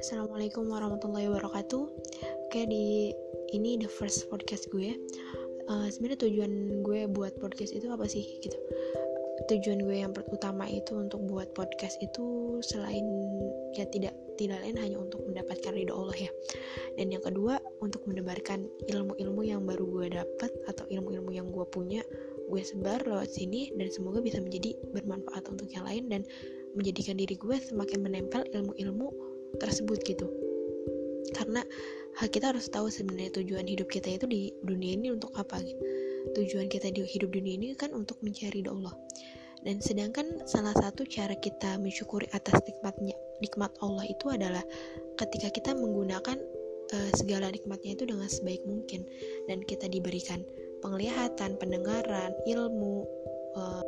Assalamualaikum warahmatullahi wabarakatuh. Oke di ini the first podcast gue. Uh, Sebenarnya tujuan gue buat podcast itu apa sih gitu? Tujuan gue yang utama itu untuk buat podcast itu selain ya tidak tidak lain hanya untuk mendapatkan ridho Allah ya. Dan yang kedua untuk mendebarkan ilmu-ilmu yang baru gue dapat atau ilmu-ilmu yang gue punya gue sebar lewat sini dan semoga bisa menjadi bermanfaat untuk yang lain dan menjadikan diri gue semakin menempel ilmu-ilmu tersebut gitu. Karena kita harus tahu sebenarnya tujuan hidup kita itu di dunia ini untuk apa gitu. Tujuan kita di hidup dunia ini kan untuk mencari Allah. Dan sedangkan salah satu cara kita mensyukuri atas nikmatnya nikmat Allah itu adalah ketika kita menggunakan uh, segala nikmatnya itu dengan sebaik mungkin. Dan kita diberikan penglihatan, pendengaran, ilmu, uh,